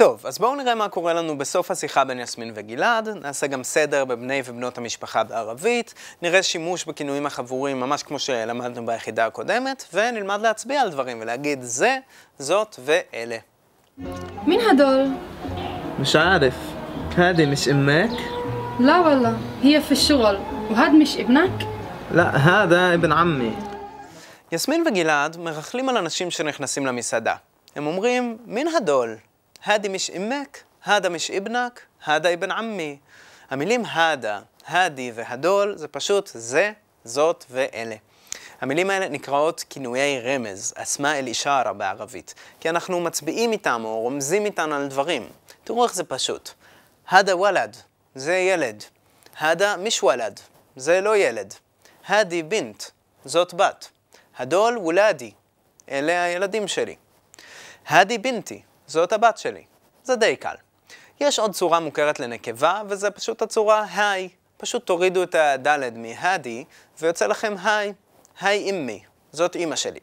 טוב, אז בואו נראה מה קורה לנו בסוף השיחה בין יסמין וגלעד, נעשה גם סדר בבני ובנות המשפחה בערבית, נראה שימוש בכינויים החבורים ממש כמו שלמדנו ביחידה הקודמת, ונלמד להצביע על דברים ולהגיד זה, זאת ואלה. مين هدول؟ مش عارف هذه مش امك لا والله هي في الشغل وهاد مش ابنك؟ لا هذا ابن عمي יסמין וגלעד מרכלים על אנשים שנכנסים למסעדה. הם אומרים, מן הדול, הדי מיש אימק, הדה מיש איבנק, הדה אבן עמי. המילים הדה, הדי והדול זה פשוט זה, זאת ואלה. המילים האלה נקראות כינויי רמז, אסמא אל אישארה בערבית, כי אנחנו מצביעים איתם או רומזים איתם על דברים. תראו איך זה פשוט. הדה וולד, זה ילד. הדה מיש וולד, זה לא ילד. הדי בינט, זאת בת. הדול וולדי, אלה הילדים שלי. הדי בינתי, זאת הבת שלי. זה די קל. יש עוד צורה מוכרת לנקבה, וזה פשוט הצורה היי. פשוט תורידו את הדלת מהדי, ויוצא לכם היי. היי אמי, זאת אימא שלי.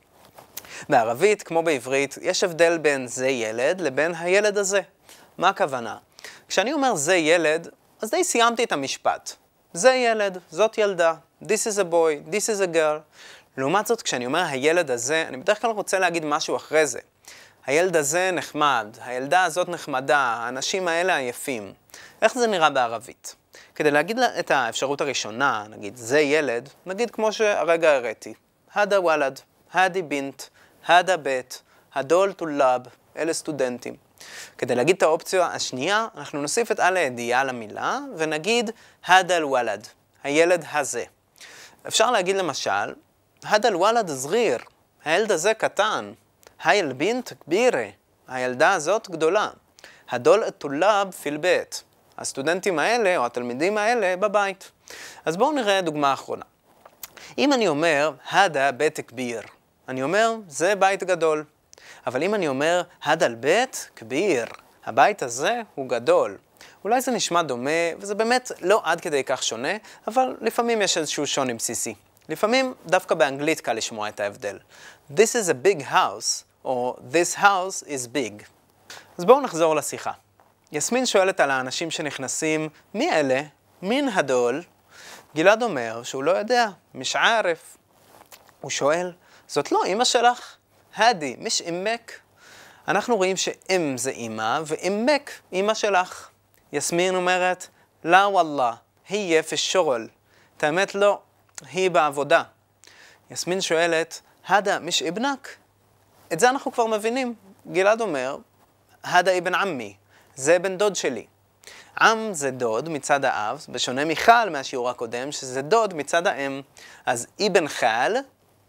בערבית, כמו בעברית, יש הבדל בין זה ילד לבין הילד הזה. מה הכוונה? כשאני אומר זה ילד, אז די סיימתי את המשפט. זה ילד, זאת ילדה, this is a boy, this is a girl. לעומת זאת, כשאני אומר הילד הזה, אני בדרך כלל רוצה להגיד משהו אחרי זה. הילד הזה נחמד, הילדה הזאת נחמדה, האנשים האלה עייפים. איך זה נראה בערבית? כדי להגיד את האפשרות הראשונה, נגיד זה ילד, נגיד כמו שהרגע הראיתי. هادا ولد, هادي بنت, هادا بيت, هدول طلاب, אלה סטודנטים. כדי להגיד את האופציה השנייה, אנחנו נוסיף את אל הידיעה למילה, ונגיד هادا الولد, הילד הזה. אפשר להגיד למשל, هادا الولد زغير, הילד הזה קטן. هاي البنت كبيرة, הילדה הזאת גדולה. هدول الطلاب في البيت. הסטודנטים האלה, או התלמידים האלה, בבית. אז בואו נראה דוגמה אחרונה. אם אני אומר, هادا بيت كبير, אני אומר, זה בית גדול. אבל אם אני אומר, هادا البيت كبير, הבית הזה הוא גדול. אולי זה נשמע דומה, וזה באמת לא עד כדי כך שונה, אבל לפעמים יש איזשהו שוני בסיסי. לפעמים דווקא באנגלית קל לשמוע את ההבדל. This is a big house, או This house is big. אז בואו נחזור לשיחה. יסמין שואלת על האנשים שנכנסים, מי אלה? מין הדול? גלעד אומר שהוא לא יודע, מש ערף. הוא שואל, זאת לא אימא שלך? הדי, מש אימק? אנחנו רואים שאם זה אימא, ואימק אימא שלך. יסמין אומרת, לא וואלה, היא יפה שורל. את האמת לא, היא בעבודה. יסמין שואלת, הדה מש אבנק? את זה אנחנו כבר מבינים. גלעד אומר, הדה אבן עמי, זה בן דוד שלי. עם זה דוד מצד האב, בשונה מיכל מהשיעור הקודם, שזה דוד מצד האם. אז אבן חל,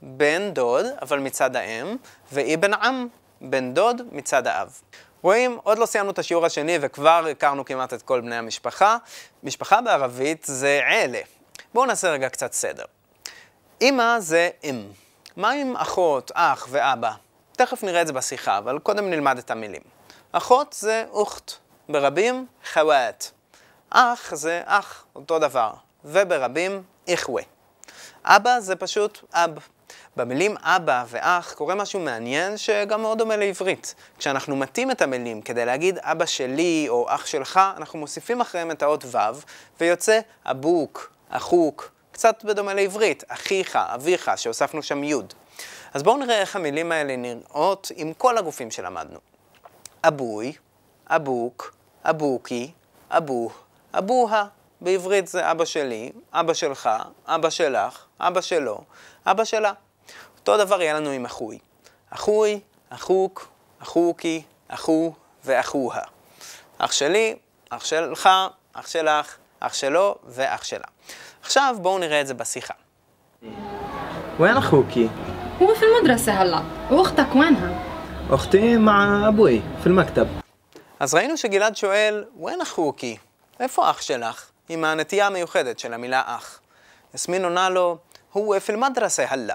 בן דוד, אבל מצד האם, ואבן עם, בן דוד מצד האב. רואים, עוד לא סיימנו את השיעור השני וכבר הכרנו כמעט את כל בני המשפחה. משפחה בערבית זה עלה. בואו נעשה רגע קצת סדר. אמא זה אם. מה עם אחות, אח ואבא? תכף נראה את זה בשיחה, אבל קודם נלמד את המילים. אחות זה אוכט, ברבים חוואט. אח זה אח, אותו דבר, וברבים איחווה. אבא זה פשוט אב. במילים אבא ואח קורה משהו מעניין שגם מאוד דומה לעברית. כשאנחנו מתאים את המילים כדי להגיד אבא שלי או אח שלך, אנחנו מוסיפים אחריהם את האות ו' ויוצא אבוק, אחוק, קצת בדומה לעברית, אחיך, אביך, שהוספנו שם י'. אז בואו נראה איך המילים האלה נראות עם כל הגופים שלמדנו. אבוי, אבוק, אבוקי, אבו, אבוה. בעברית זה אבא שלי, אבא שלך, אבא שלך, אבא שלו, אבא שלה. אותו דבר יהיה לנו עם אחוי. אחוי, אחוק, אחוקי, אחו ואחוה. אח שלי, אח שלך, אח שלך, אח שלו ואח שלה. עכשיו בואו נראה את זה בשיחה. וואן אחוקי? هو في المدرسة هلا وأختك وينها؟ اختي مع ابوي في المكتب אז ראינו שגלעד שואל, ווין אחוקי? איפה אח שלך? עם הנטייה המיוחדת של המילה אח. יסמין עונה לו, הוא פיל מדרסה הלאה.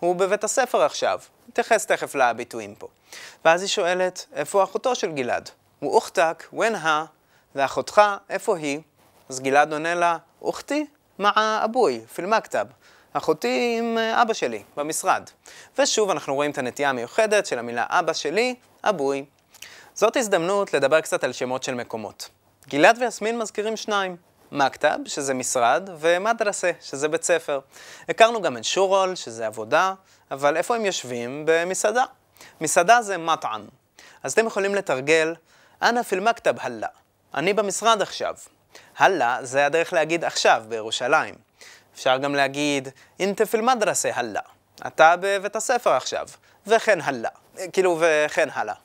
הוא בבית הספר עכשיו. נתייחס תכף לביטויים פה. ואז היא שואלת, איפה אחותו של גלעד? הוא אוכתק, ווין הא, ואחותך, איפה היא? אז גלעד עונה לה, אוכתי מע אבוי, פיל מכתב. אחותי עם אה, אבא שלי, במשרד. ושוב אנחנו רואים את הנטייה המיוחדת של המילה אבא שלי, אבוי. זאת הזדמנות לדבר קצת על שמות של מקומות. גלעד ויסמין מזכירים שניים, מכתב, שזה משרד, ומדרסה, שזה בית ספר. הכרנו גם את שורול, שזה עבודה, אבל איפה הם יושבים? במסעדה. מסעדה זה מטעם. אז אתם יכולים לתרגל, אנא פיל מכתב הלאה. אני במשרד עכשיו. הלאה זה הדרך להגיד עכשיו בירושלים. אפשר גם להגיד, אינתה מדרסה הלאה. אתה בבית הספר עכשיו. וכן הלאה. כאילו, וכן הלאה.